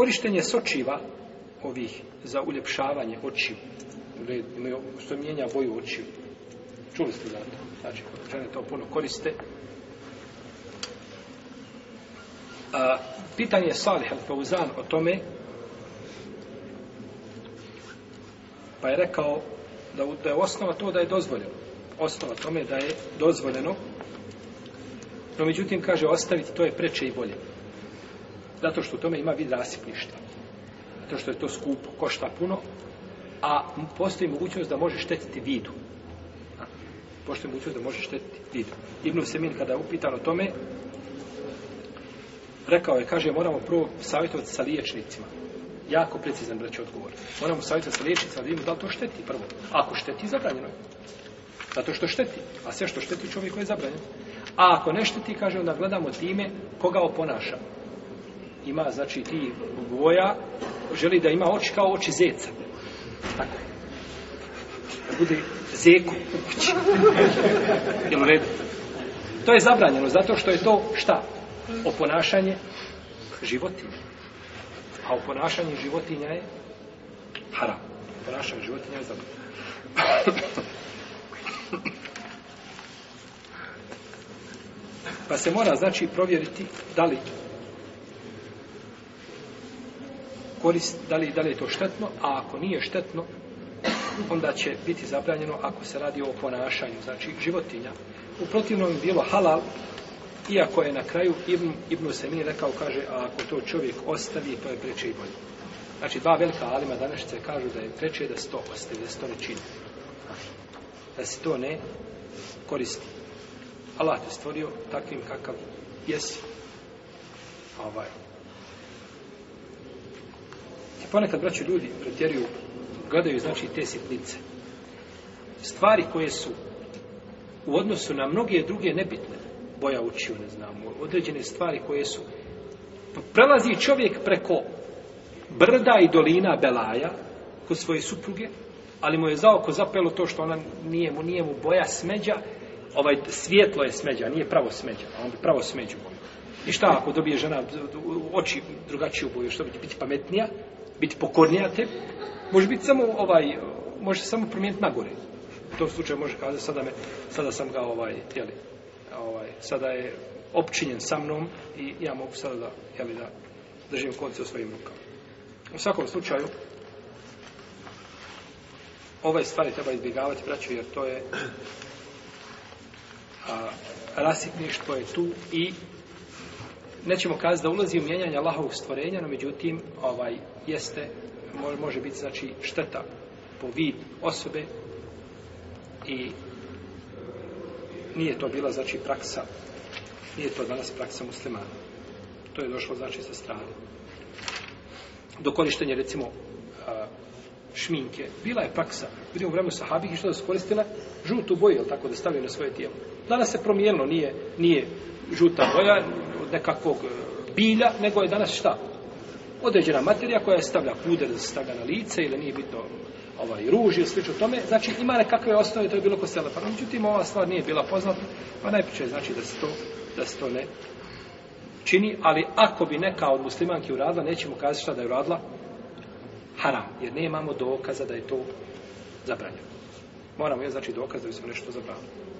korištenje sočiva ovih za uljepšavanje očiju imaju što mijenja boju očiju čuli ste za to znači kodčane to puno koriste A, pitanje Salih al-Fauzan o tome pa je rekao da, da je osnova to da je dozvoljeno osnova tome da je dozvoljeno no međutim kaže ostaviti to je preče i bolje Zato što u tome ima vid rasipništa. Zato što je to skupo, košta puno, a postoji mogućnost da može štetiti vidu. Postoji mogućnost da može štetiti vidu. Ibn Semin kada je upitan o tome, rekao je, kaže, moramo prvo savjetovati sa liječnicima. Jako precizan braći odgovor. Moramo savjetovati sa liječnicima da vidimo da li to šteti prvo. Ako šteti, zabranjeno je. Zato što šteti. A sve što šteti čovjeku je zabranjeno. A ako ne šteti, kaže, onda gledamo time koga oponašamo ima znači ti boja želi da ima oči kao oči zeca tako da bude zeku u kući jel red to je zabranjeno zato što je to šta oponašanje životinje a oponašanje životinja je haram oponašanje životinja je zabranjeno pa se mora znači provjeriti da li korist, da li, da li je to štetno, a ako nije štetno, onda će biti zabranjeno ako se radi o ponašanju, znači životinja. U protivnom bilo halal, iako je na kraju Ibn, Ibn Semin rekao, kaže, a ako to čovjek ostavi, to je preče i bolje. Znači, dva velika alima današnjice kažu da je preče da se to ostavi, da se to ne čini. Da se to ne koristi. Allah te stvorio takvim kakav jesi. Ovaj ponekad, braći, ljudi pretjeruju, gledaju, znači, te sitnice. Stvari koje su u odnosu na mnoge druge nebitne, boja učiju, ne znam, određene stvari koje su, prelazi čovjek preko brda i dolina Belaja kod svoje supruge, ali mu je za oko zapelo to što ona nije mu, nije mu boja smeđa, ovaj svjetlo je smeđa, nije pravo smeđa, a on bi pravo smeđu boju. I šta ako dobije žena oči drugačiju boju, što bi biti pametnija, biti pokornija te, može biti samo ovaj, može samo promijeniti nagore. U tom slučaju može kazati, sada, me, sada sam ga ovaj, jeli, ovaj, sada je opčinjen sa mnom i ja mogu sada da, jeli, da držim konce u svojim rukama. U svakom slučaju, ove stvari treba izbjegavati, braću, jer to je a, rasitništvo je tu i nećemo kazati da ulazi u mijenjanje Allahovog stvorenja, no međutim, ovaj, jeste, može biti, znači, šteta po vid osobe i nije to bila, znači, praksa, nije to danas praksa muslimana. To je došlo, znači, sa strane. Do korištenja, recimo, šminke, bila je praksa, bili u vremenu sahabih i što da su koristile, žutu boju, tako, da stavljaju na svoje tijelo. Danas se promijenilo, nije, nije žuta boja, nekakvog e, bilja, nego je danas šta? Određena materija koja je stavlja puder za staga na lice ili nije bitno ovaj, ruž ili slično tome. Znači, ima nekakve osnove, to je bilo ko sele. Pa, međutim, ova stvar nije bila poznata, pa najpriče znači da se to, da se to ne čini, ali ako bi neka od muslimanki uradila, nećemo kazati šta da je uradila haram, jer nemamo dokaza da je to zabranjeno. Moramo je znači dokaz da bi smo nešto zabranili.